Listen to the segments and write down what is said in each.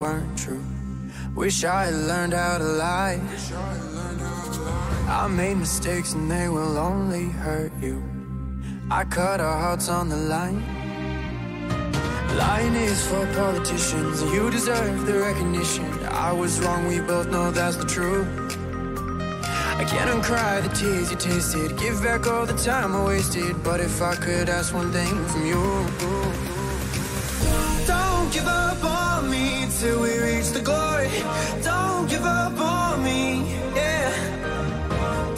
weren't true. Wish I had learned how to lie. I made mistakes and they will only hurt you. I cut our hearts on the line. Lying is for politicians, you deserve the recognition. I was wrong, we both know that's the truth. I can't uncry the tears you tasted, give back all the time I wasted. But if I could ask one thing from you, don't give up on till we reach the glory. Don't give up on me, yeah.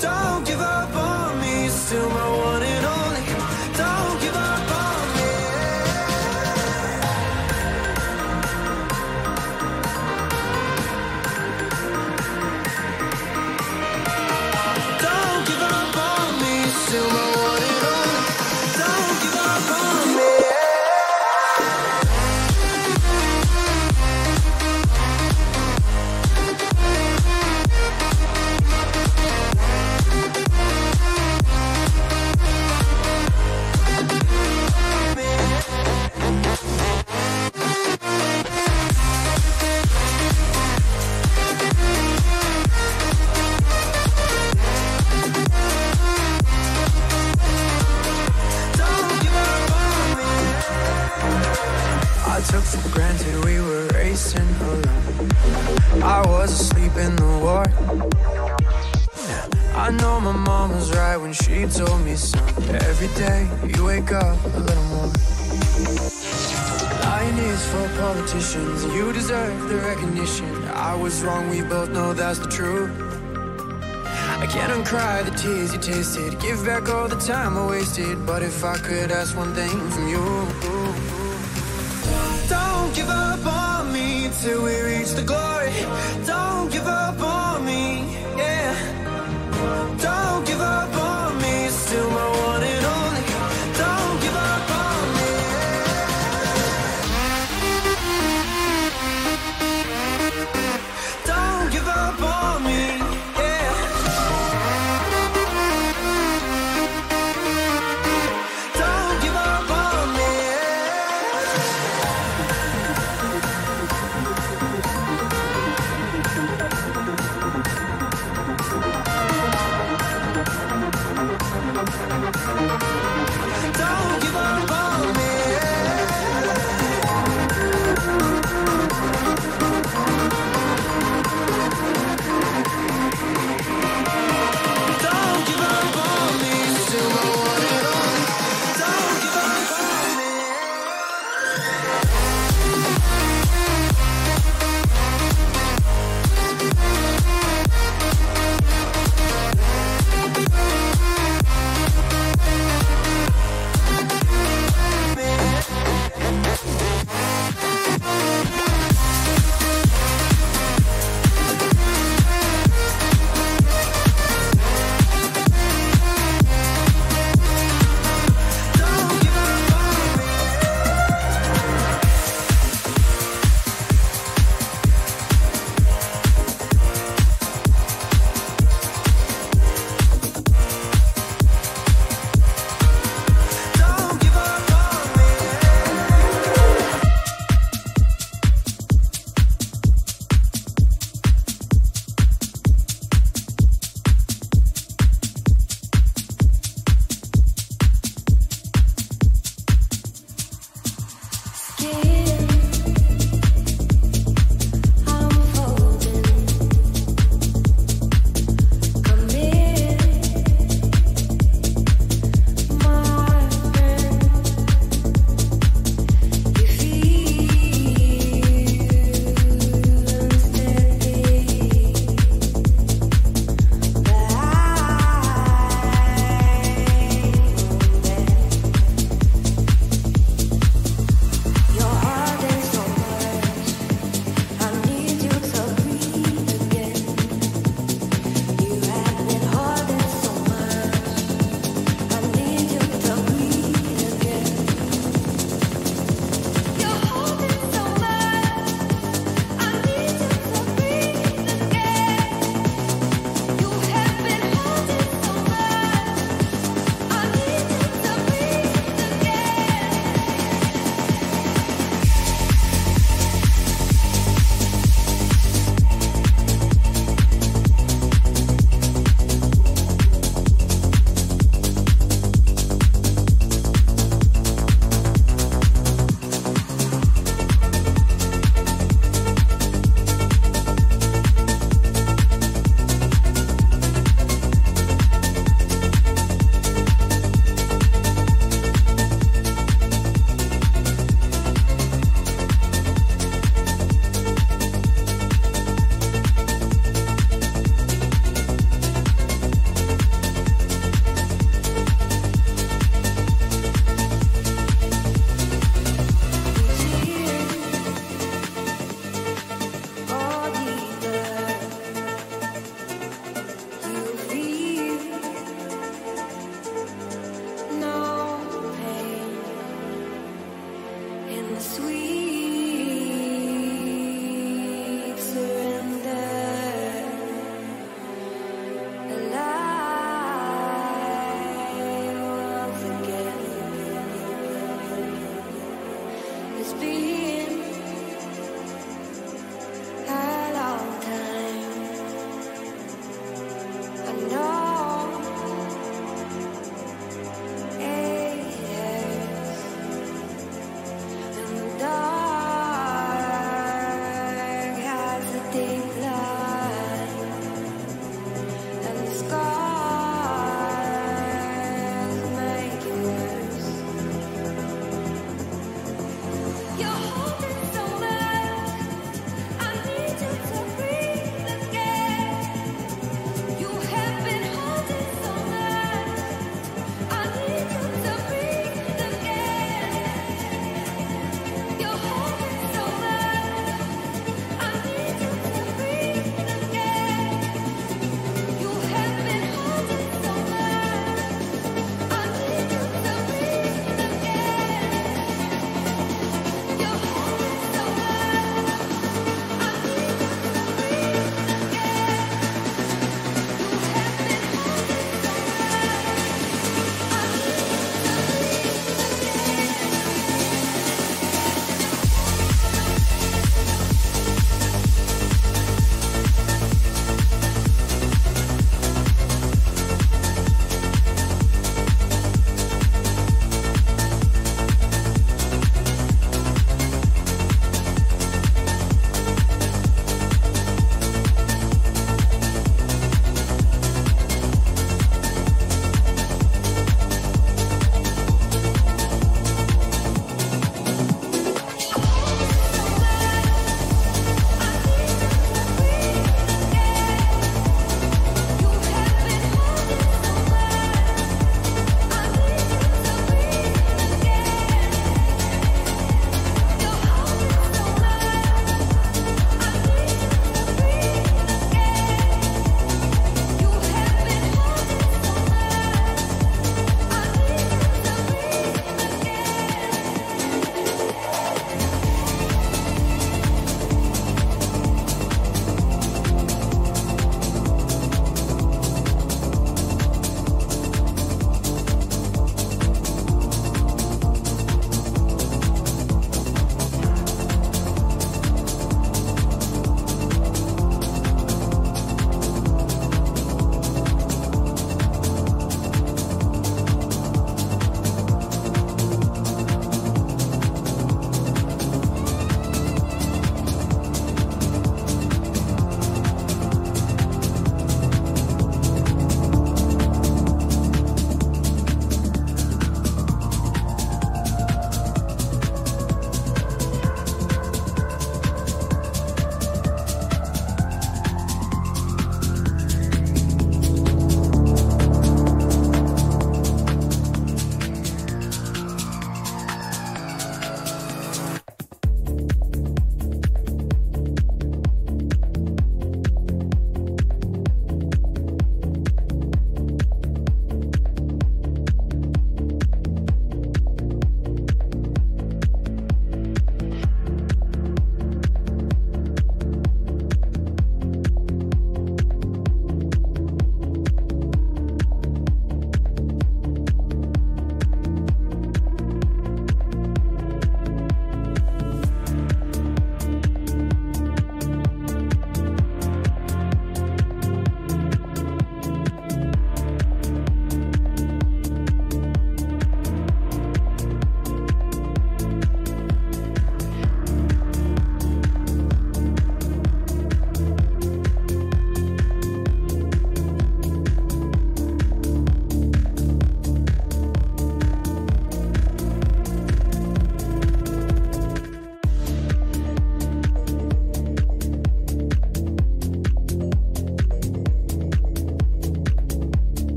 Don't give up on me, still my one my mom was right when she told me so. Every day you wake up a little more. Lying is for politicians, you deserve the recognition. I was wrong, we both know that's the truth. I can't uncry the tears you tasted, give back all the time I wasted. But if I could ask one thing from you, don't give up on me till we reach the glory. Don't give up on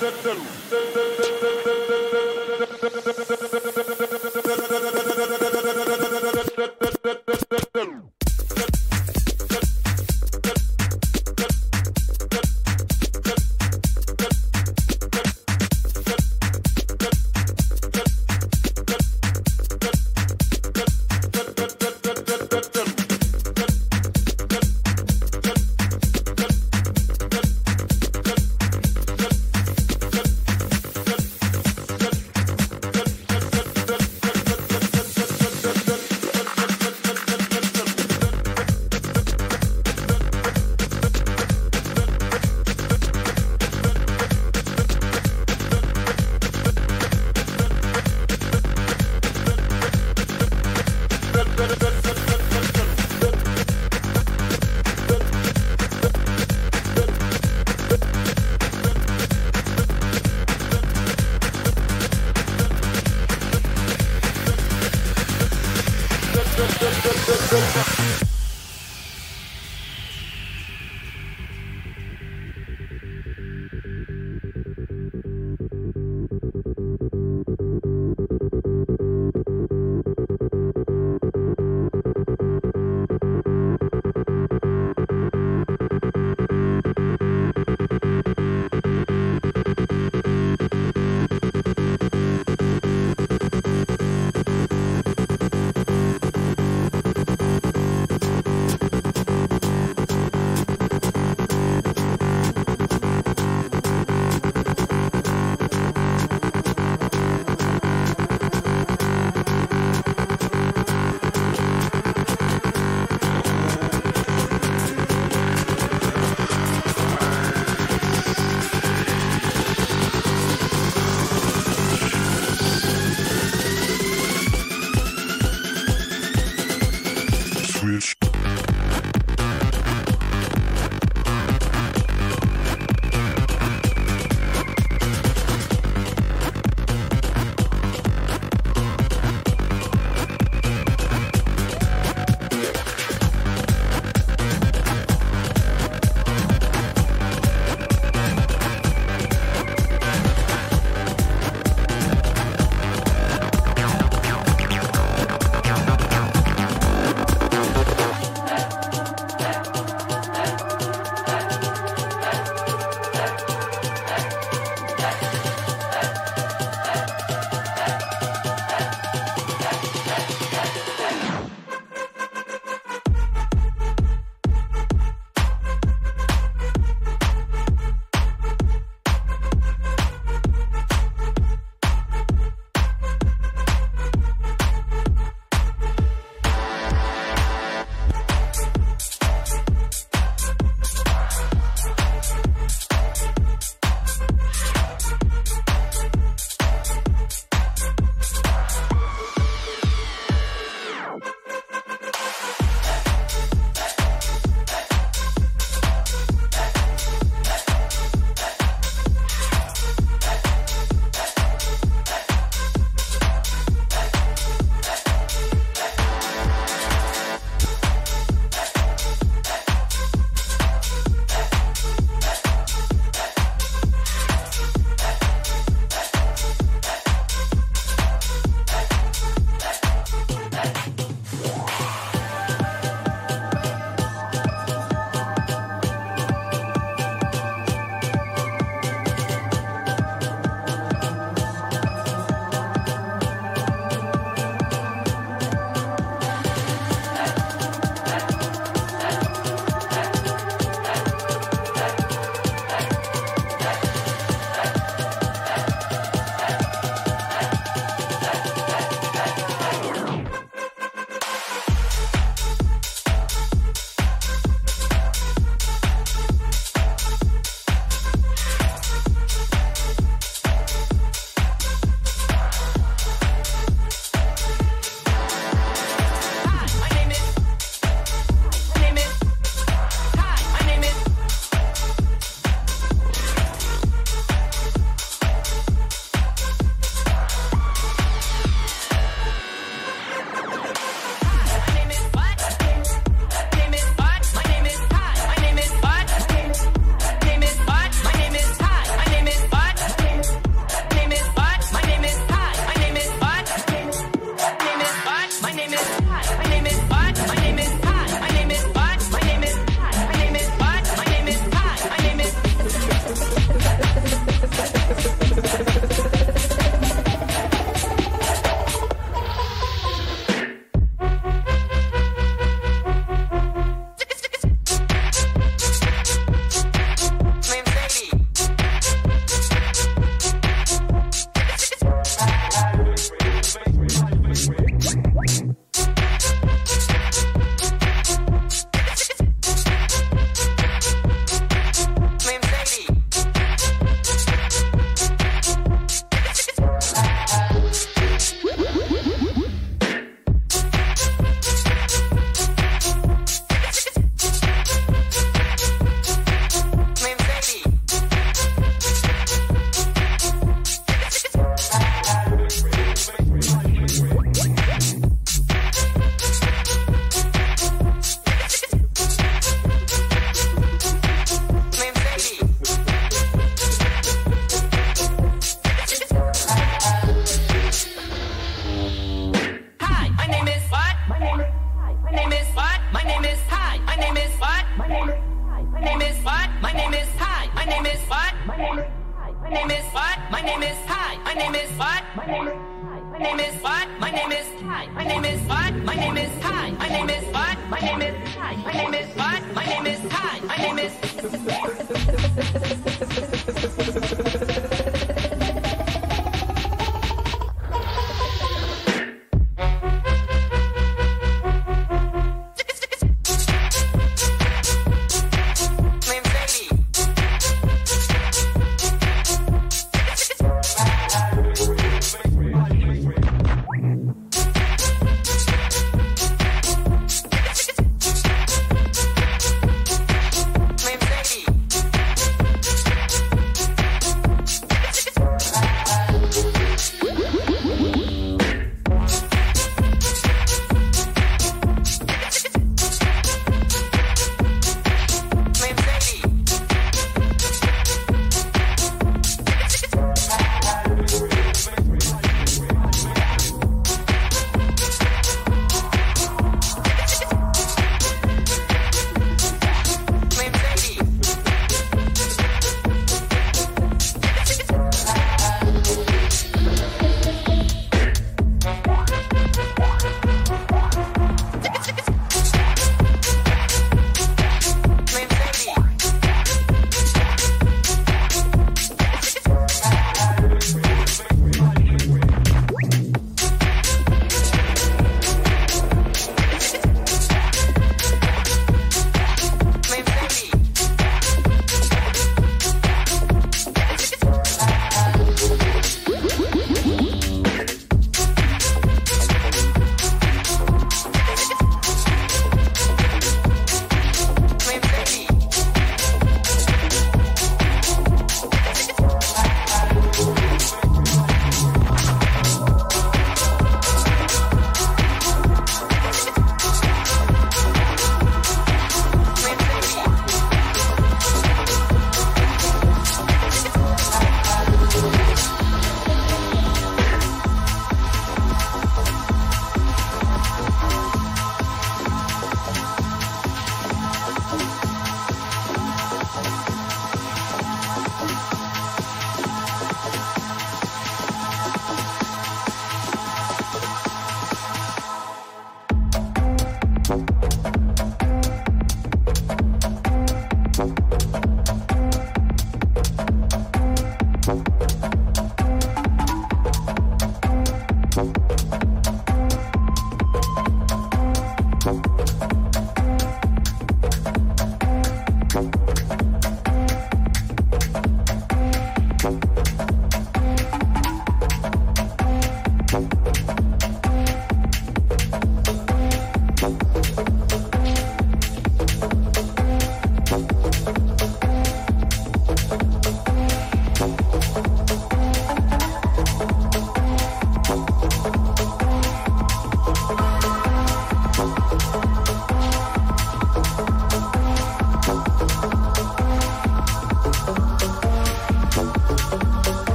Thank you.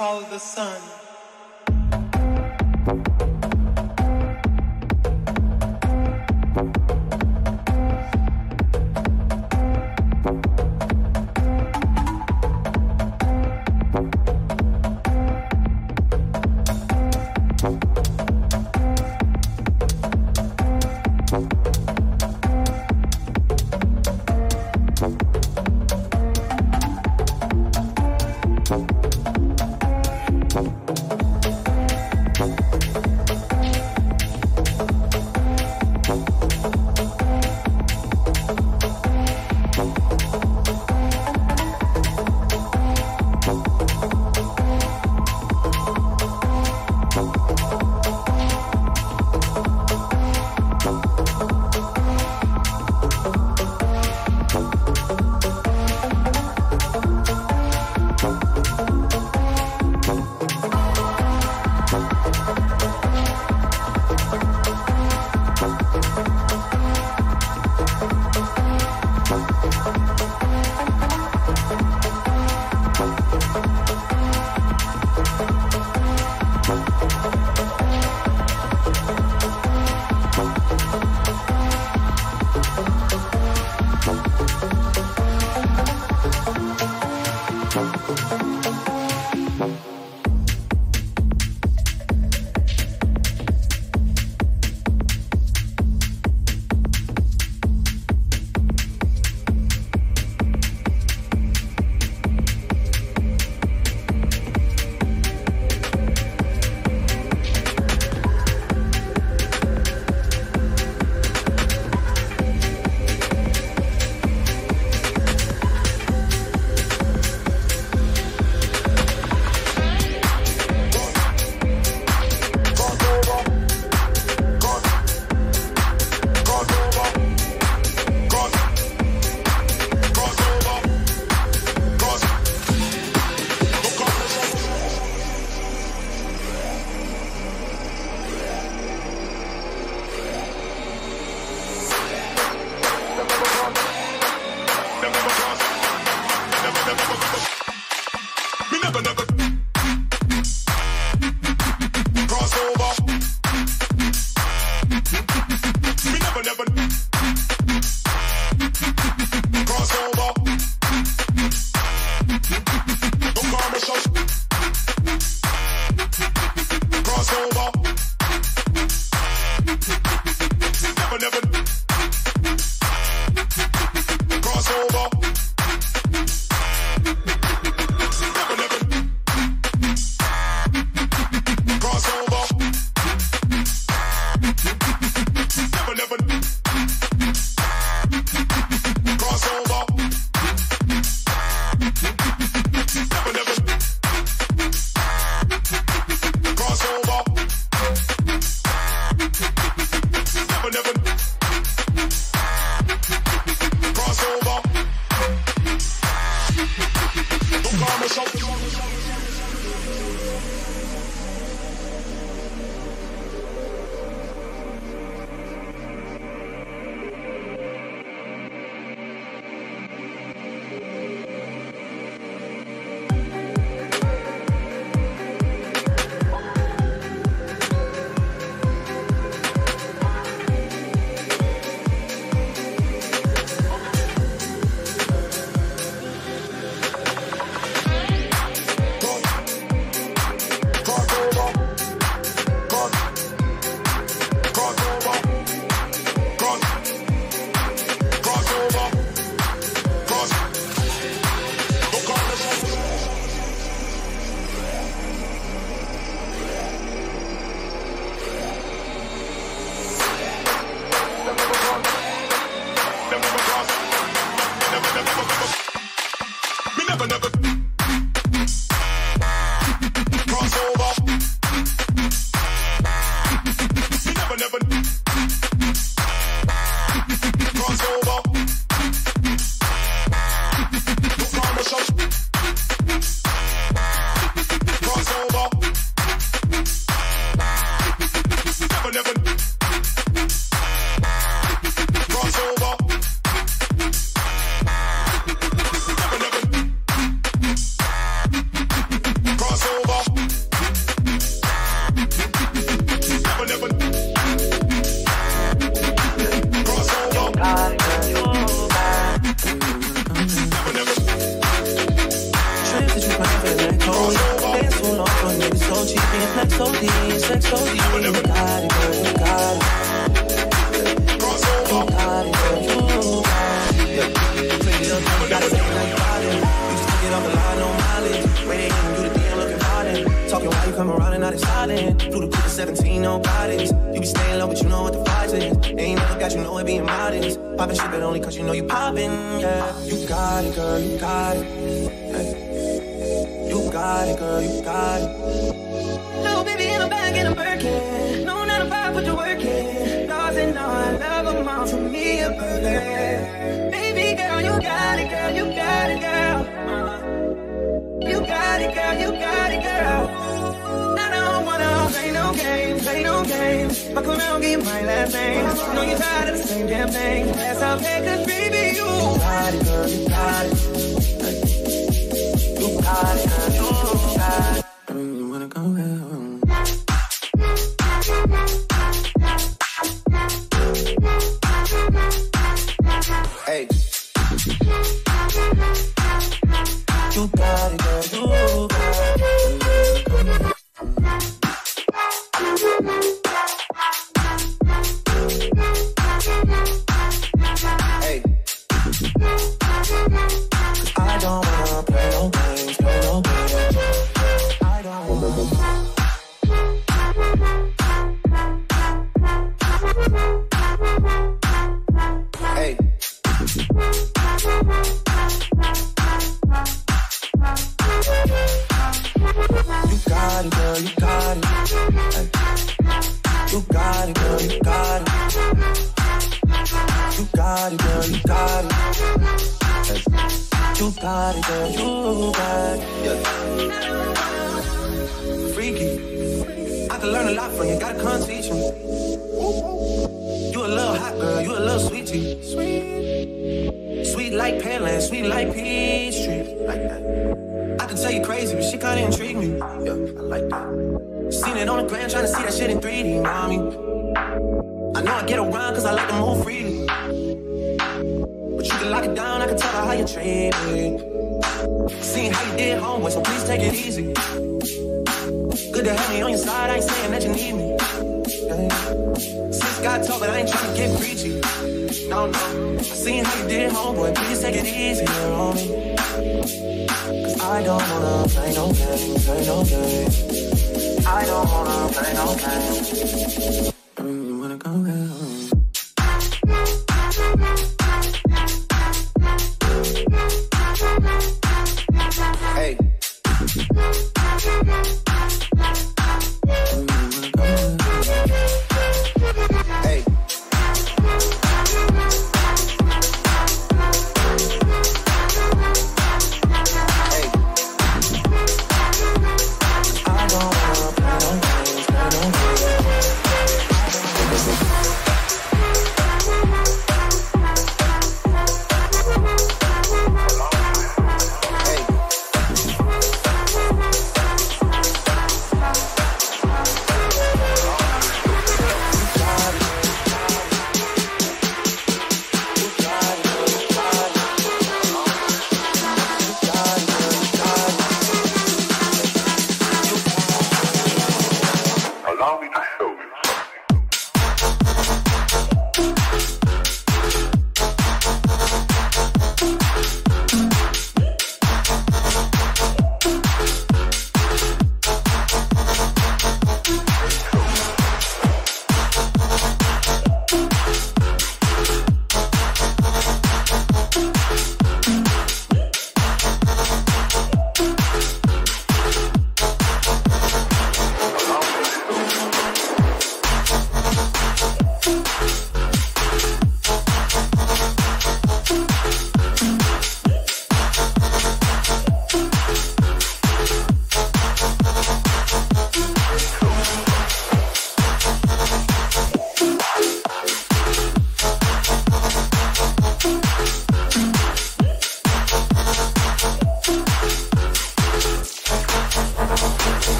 Follow the sun.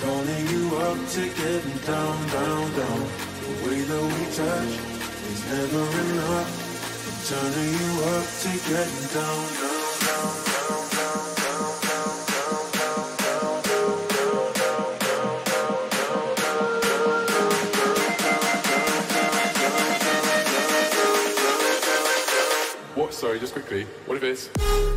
Calling you up to getting down, down, down. The way that we touch is never enough. I'm turning you up to getting down, down, down, down, down. Sorry, just quickly. What if it's...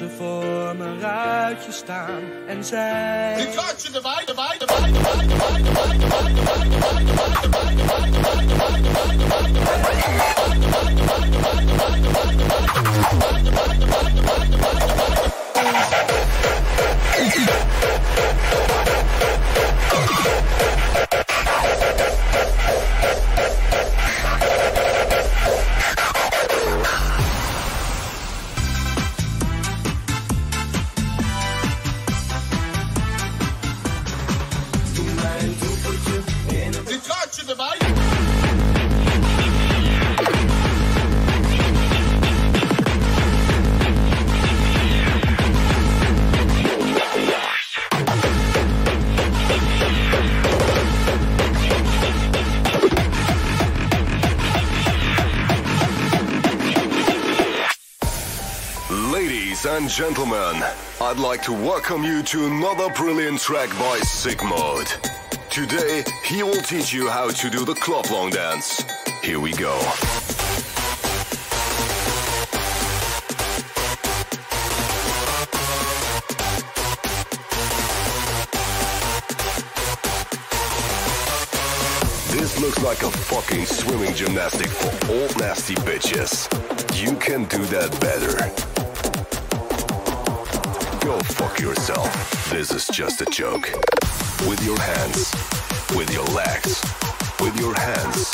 ze voor mijn ruitje staan en zei... gentlemen, I'd like to welcome you to another brilliant track by Sigmod. Today, he will teach you how to do the club long dance. Here we go. This looks like a fucking swimming gymnastic for old nasty bitches. You can do that better. Yourself. This is just a joke. With your hands, with your legs, with your hands,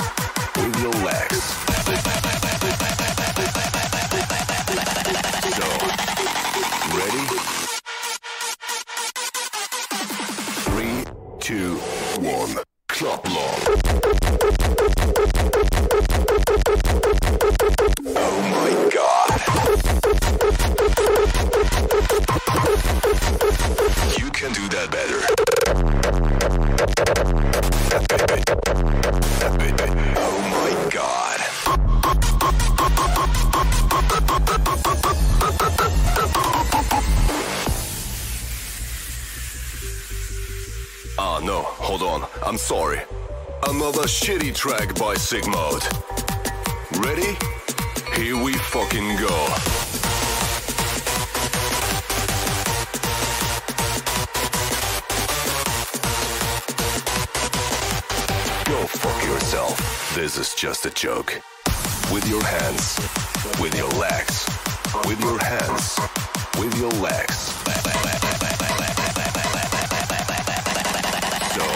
track by Sigmode. Ready? Here we fucking go. Go fuck yourself. This is just a joke. With your hands, with your legs, with your hands, with your legs. So,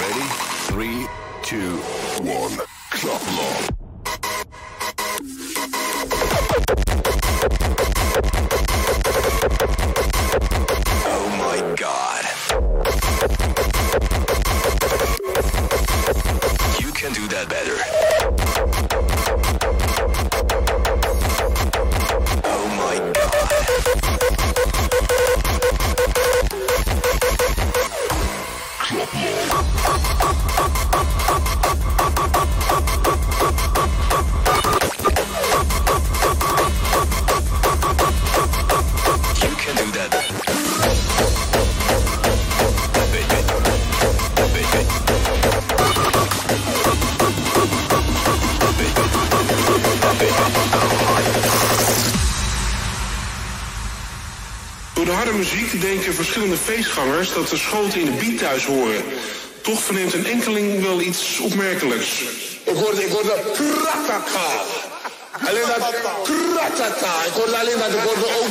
ready? Three, two, one, Club Law. dat de schoten in de biet thuis horen. Toch verneemt een enkeling wel iets opmerkelijks. Ik hoorde, ik hoorde kratata. Alleen dat kratata. Ik hoorde alleen dat, ik hoorde ook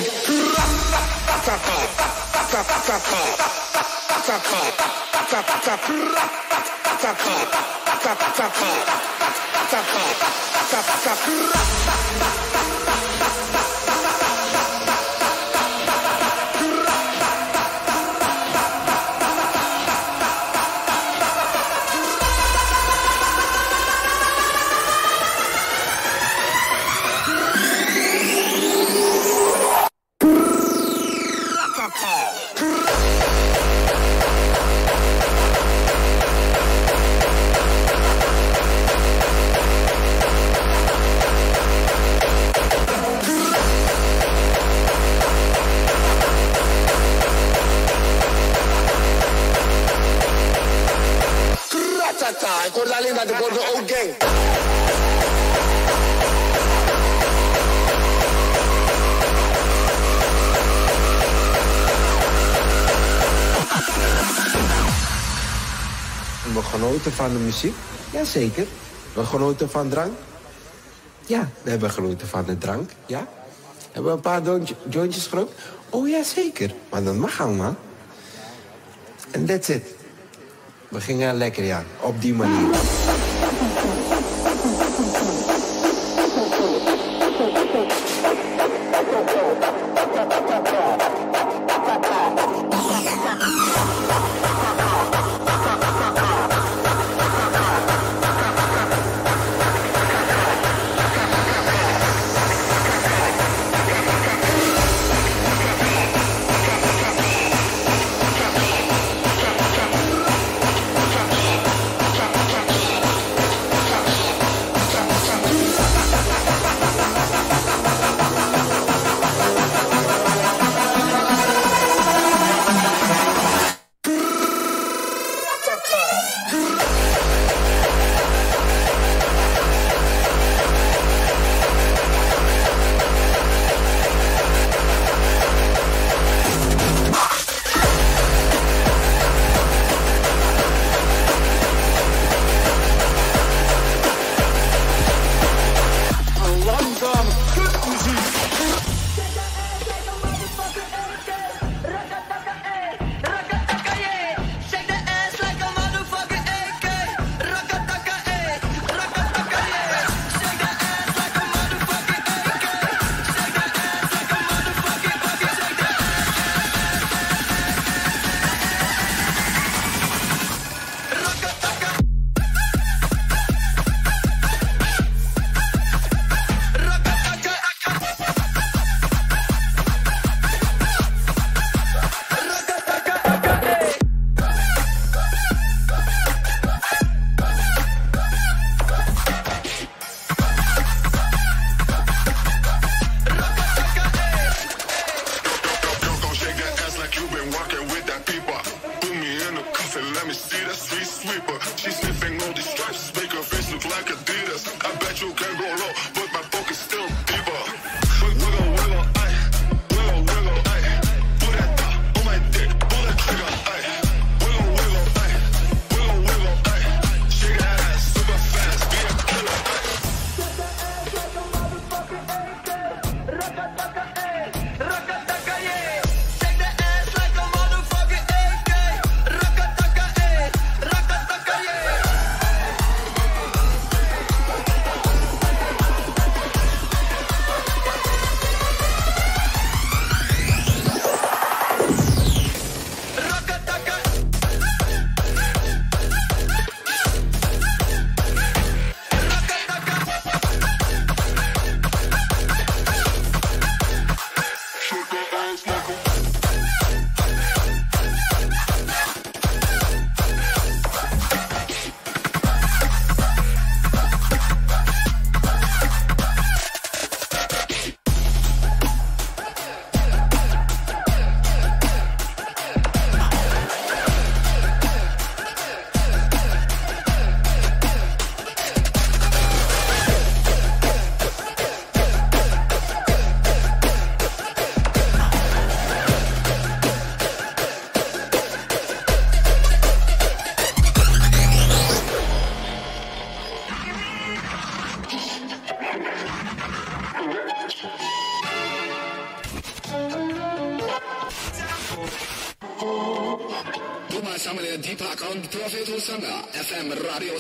van de muziek? Jazeker. We genoten van drank? Ja, we hebben genoten van de drank, ja. Hebben we een paar jointje- jointjes gerookt? Oh ja, zeker. Maar dat mag allemaal. En that's it. We gingen lekker, ja. Op die manier.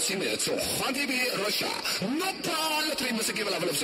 similar to Hadibi Russia. No power, three must give a level of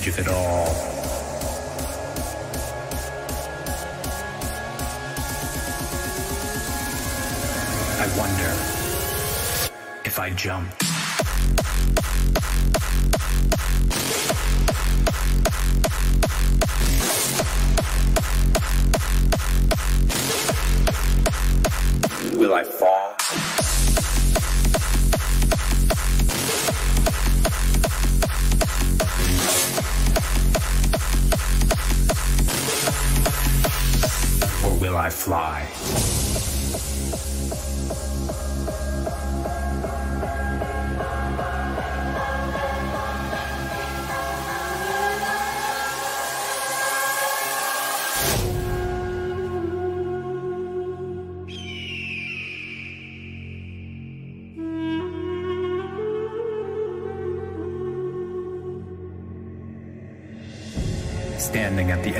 edge of it all. I wonder if I jump.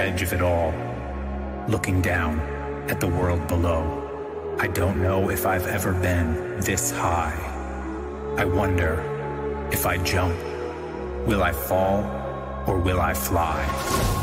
edge of it all, looking down at the world below. I don't know if I've ever been this high. I wonder if I jump, will I fall or will I fly?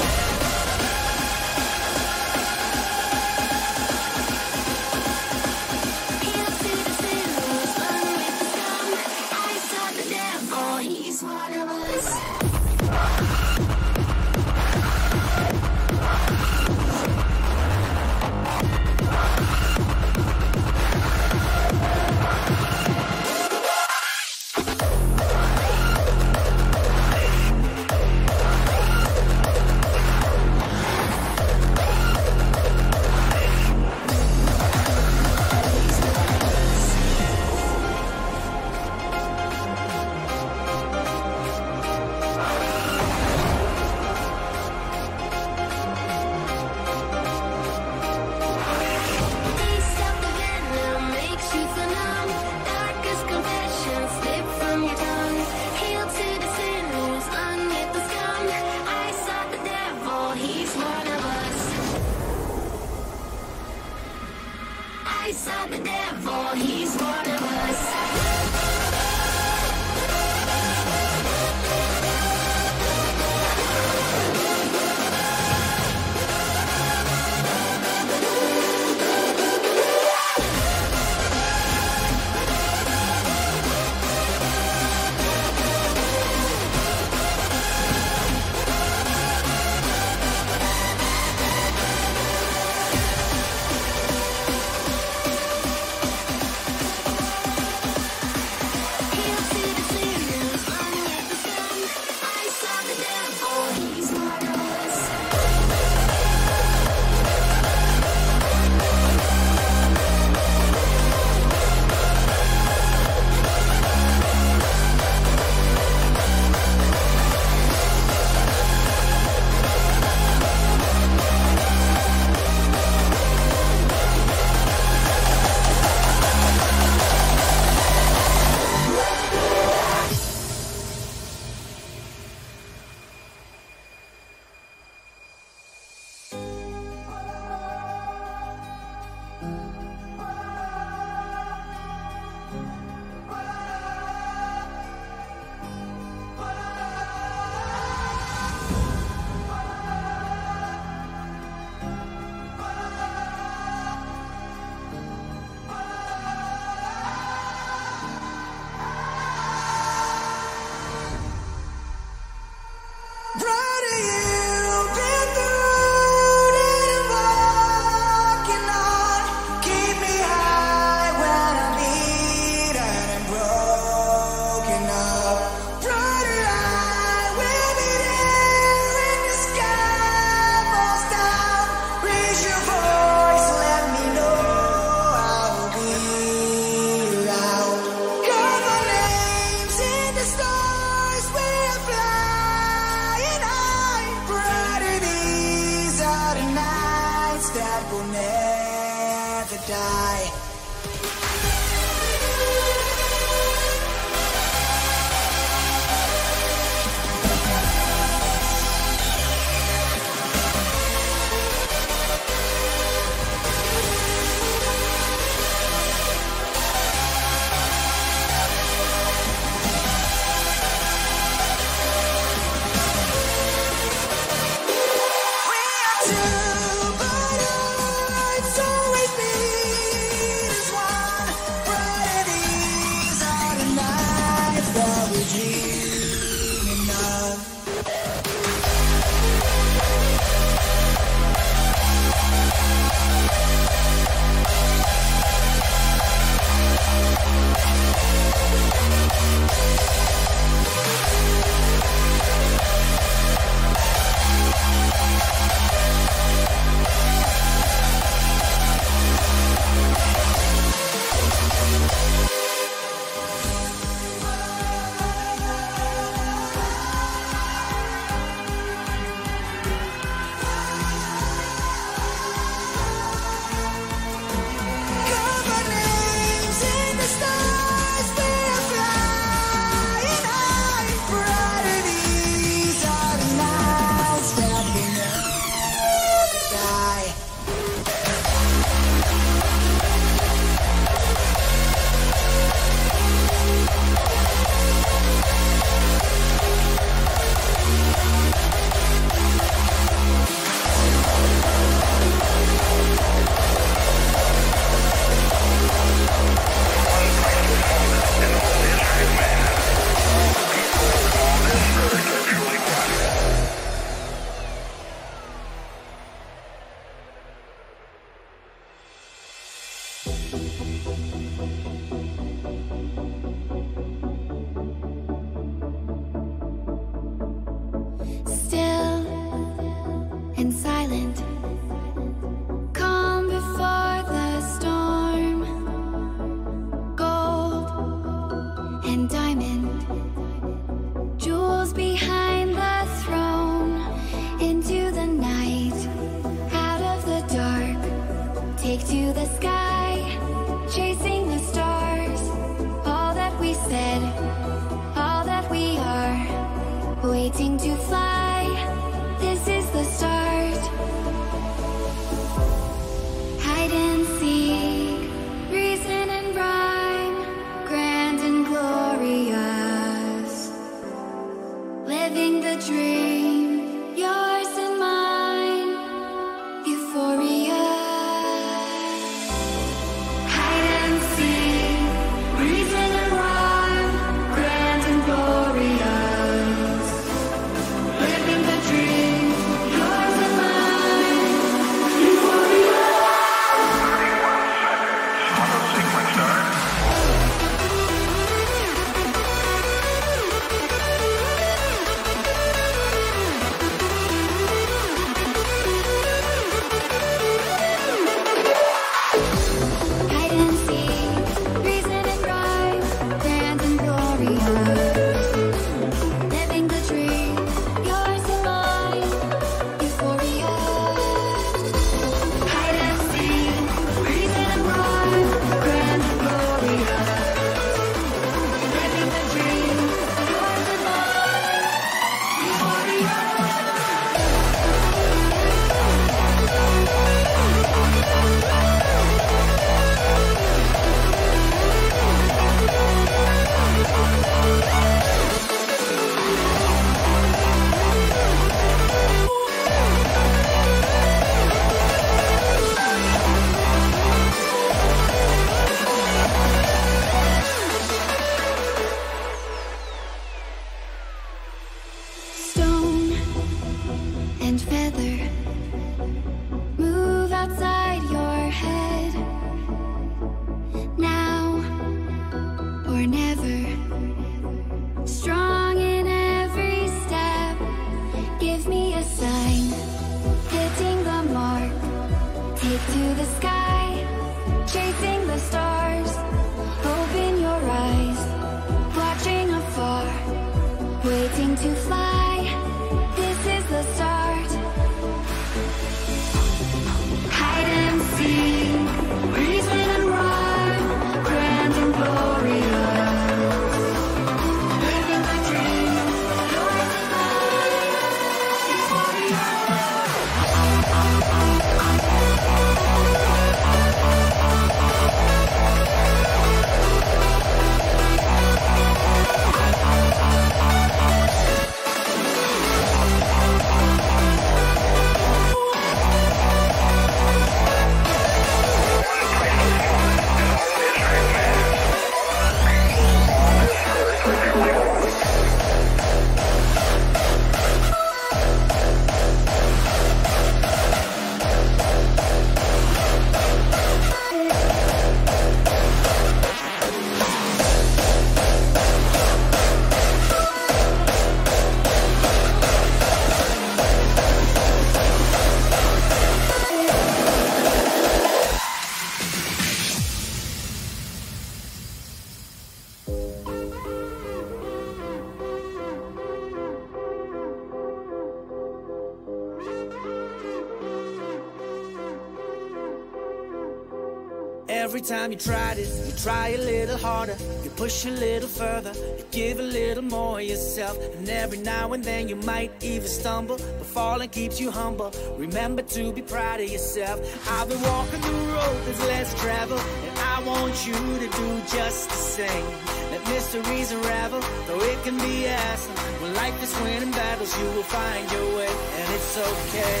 Time you try this, you try a little harder, you push a little further, you give a little more yourself, and every now and then you might even stumble, but falling keeps you humble. Remember to be proud of yourself. I've been walking the road that's less traveled, and I want you to do just the same. Let mysteries unravel, though it can be awesome. When life is winning battles, you will find your way, and it's okay.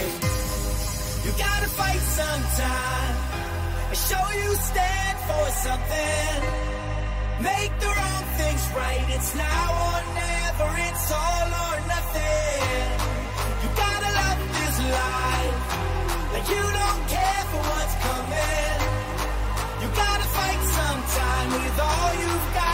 You gotta fight sometime and show you stand for something. Make the wrong things right. It's now or never. It's all or nothing. You gotta love this life like you don't care for what's coming. You gotta fight sometime with all you've got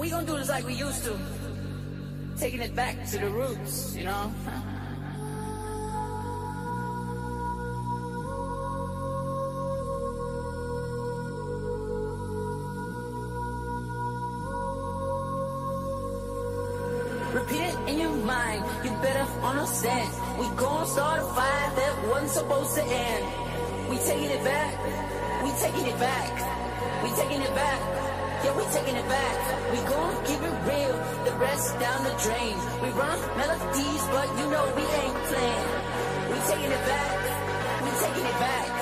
We gonna do this like we used to. Taking it back to the roots, you know? Repeat it in your mind, you better understand. We gon' start a fire that wasn't supposed to end. We taking it back, we taking it back, we taking it back. Yeah, we taking it back. We gon' keep it real, the rest down the drain. We run melodies, but you know we ain't playing. We taking it back, we taking it back,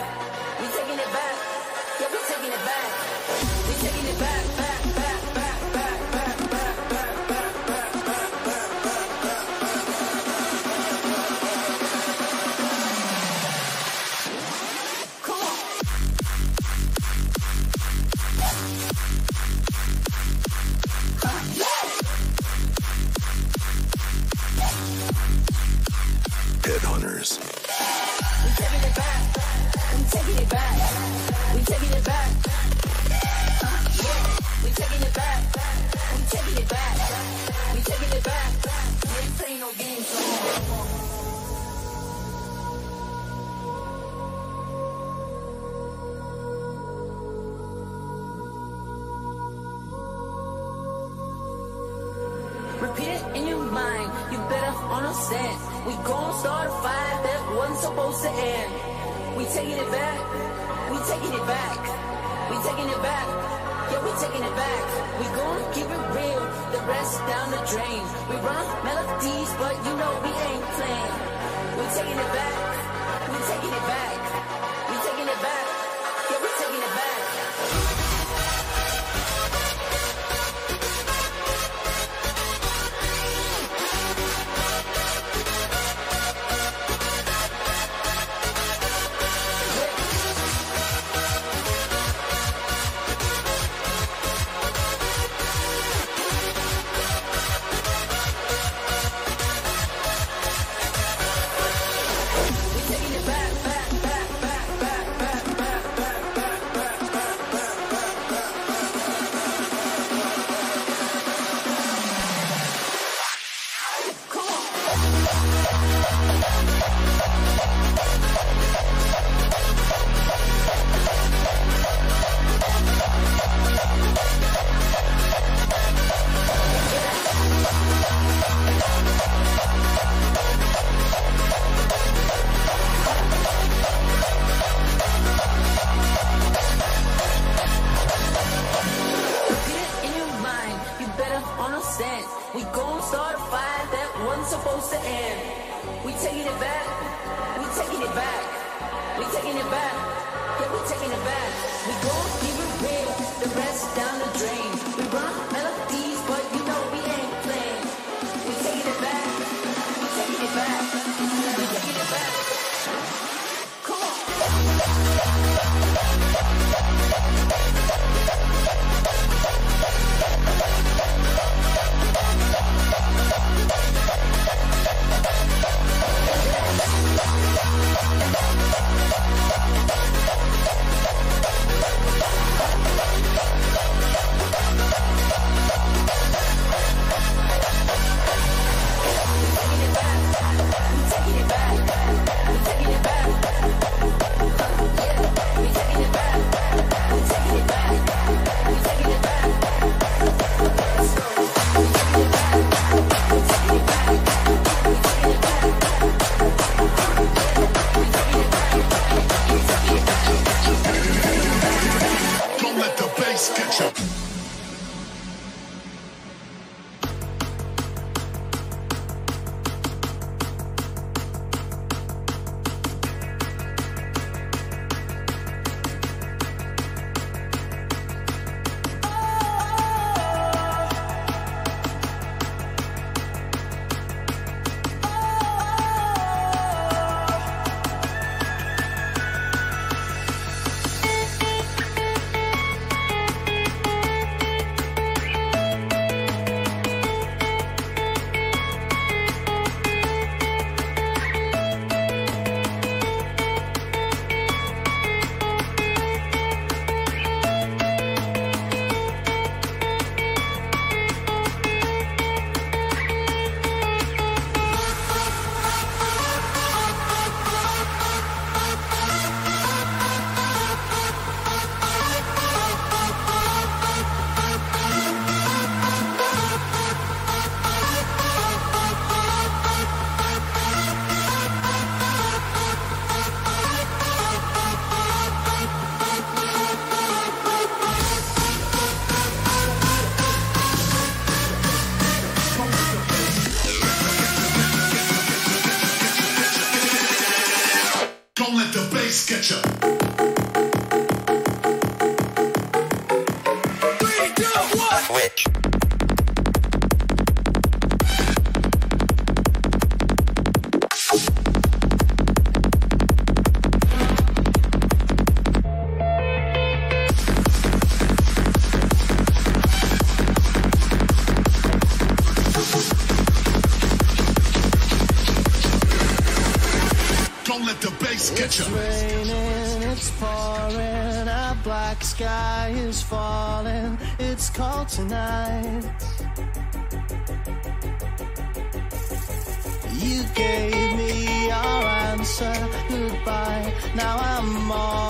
answer, goodbye. Now I'm all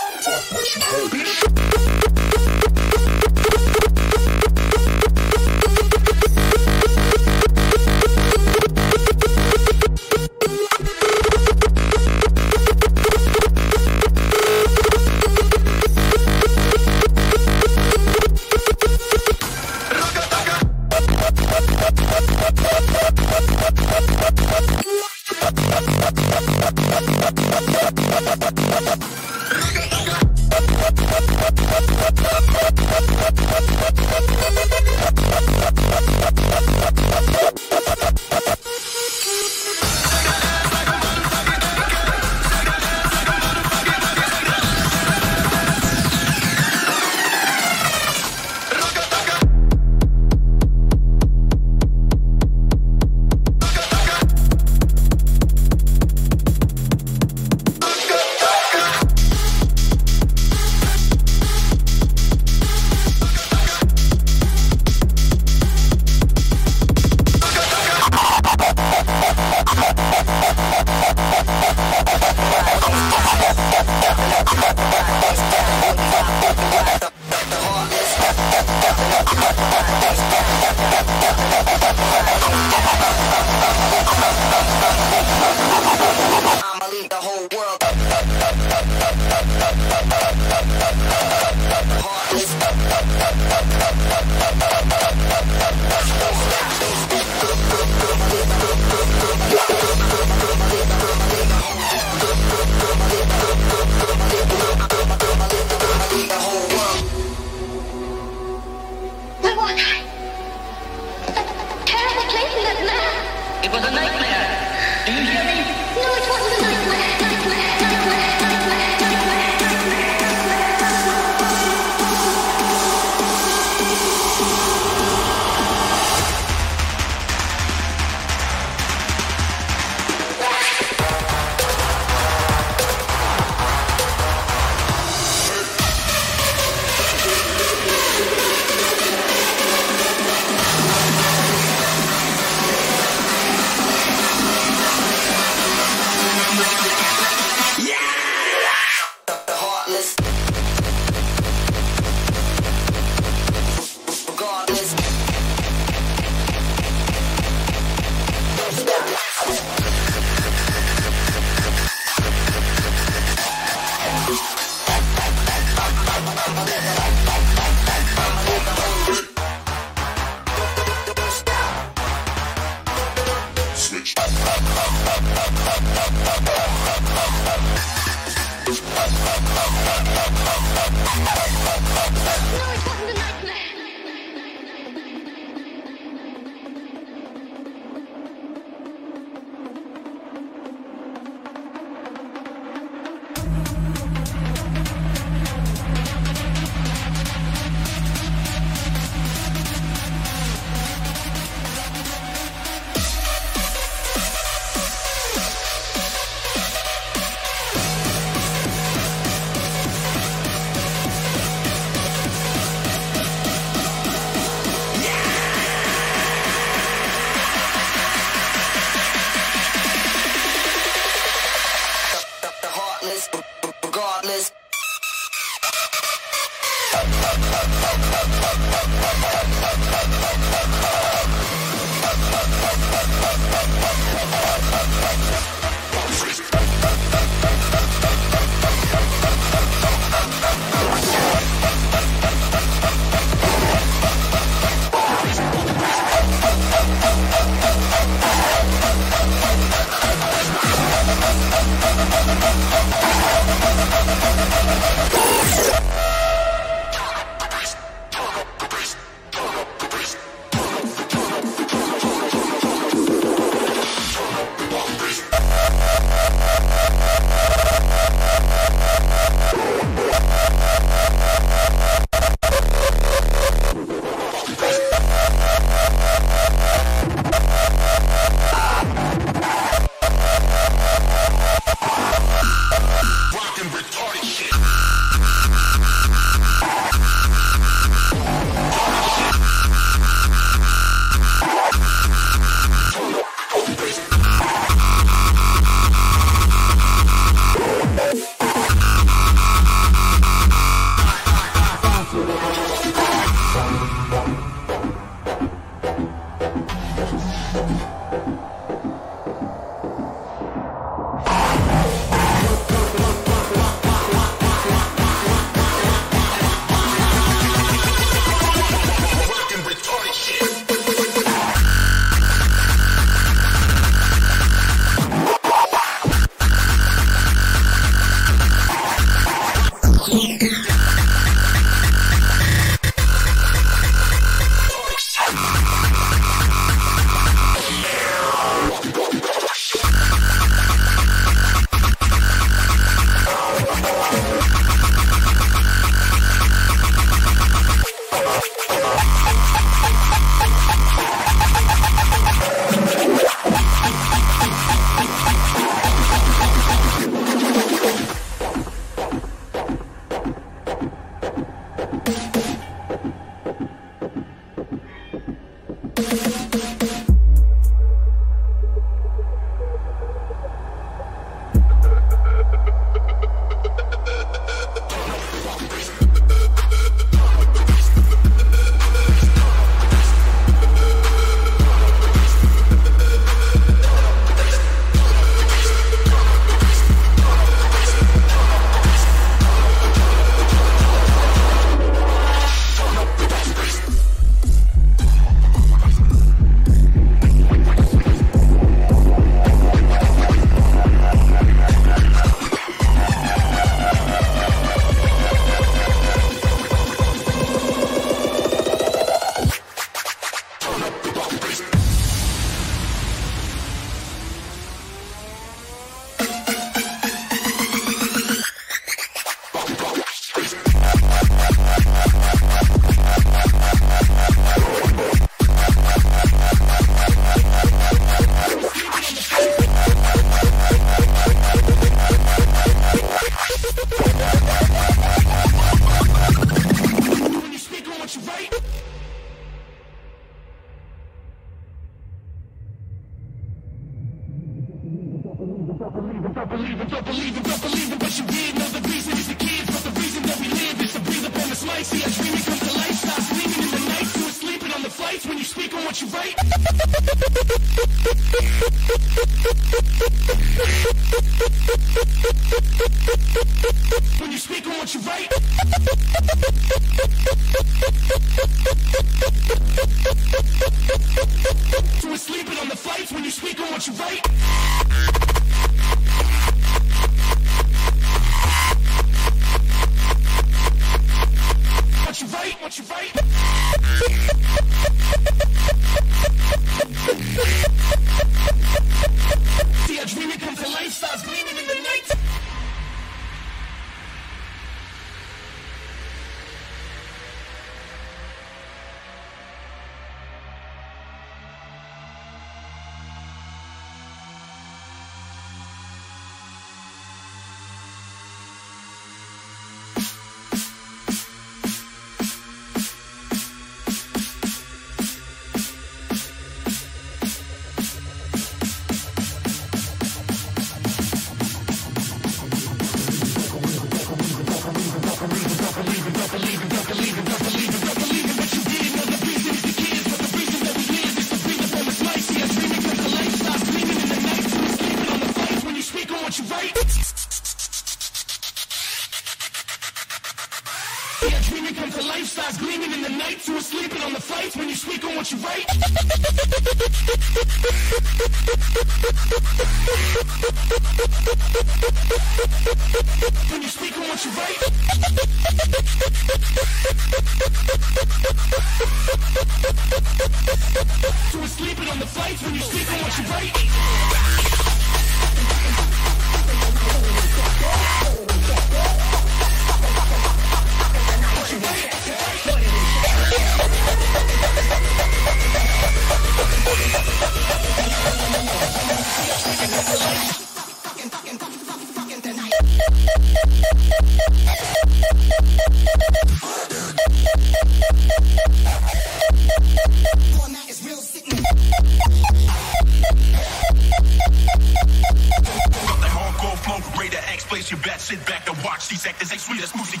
to X, place your bet, sit back and watch these actors. They sweet as music.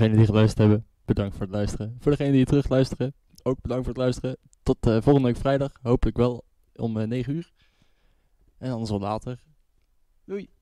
degenen die geluisterd hebben, bedankt voor het luisteren. Voor degenen die terug luisteren, ook bedankt voor het luisteren. Tot eh, volgende week vrijdag, hopelijk wel om eh, 9 uur. En anders wel later. Doei!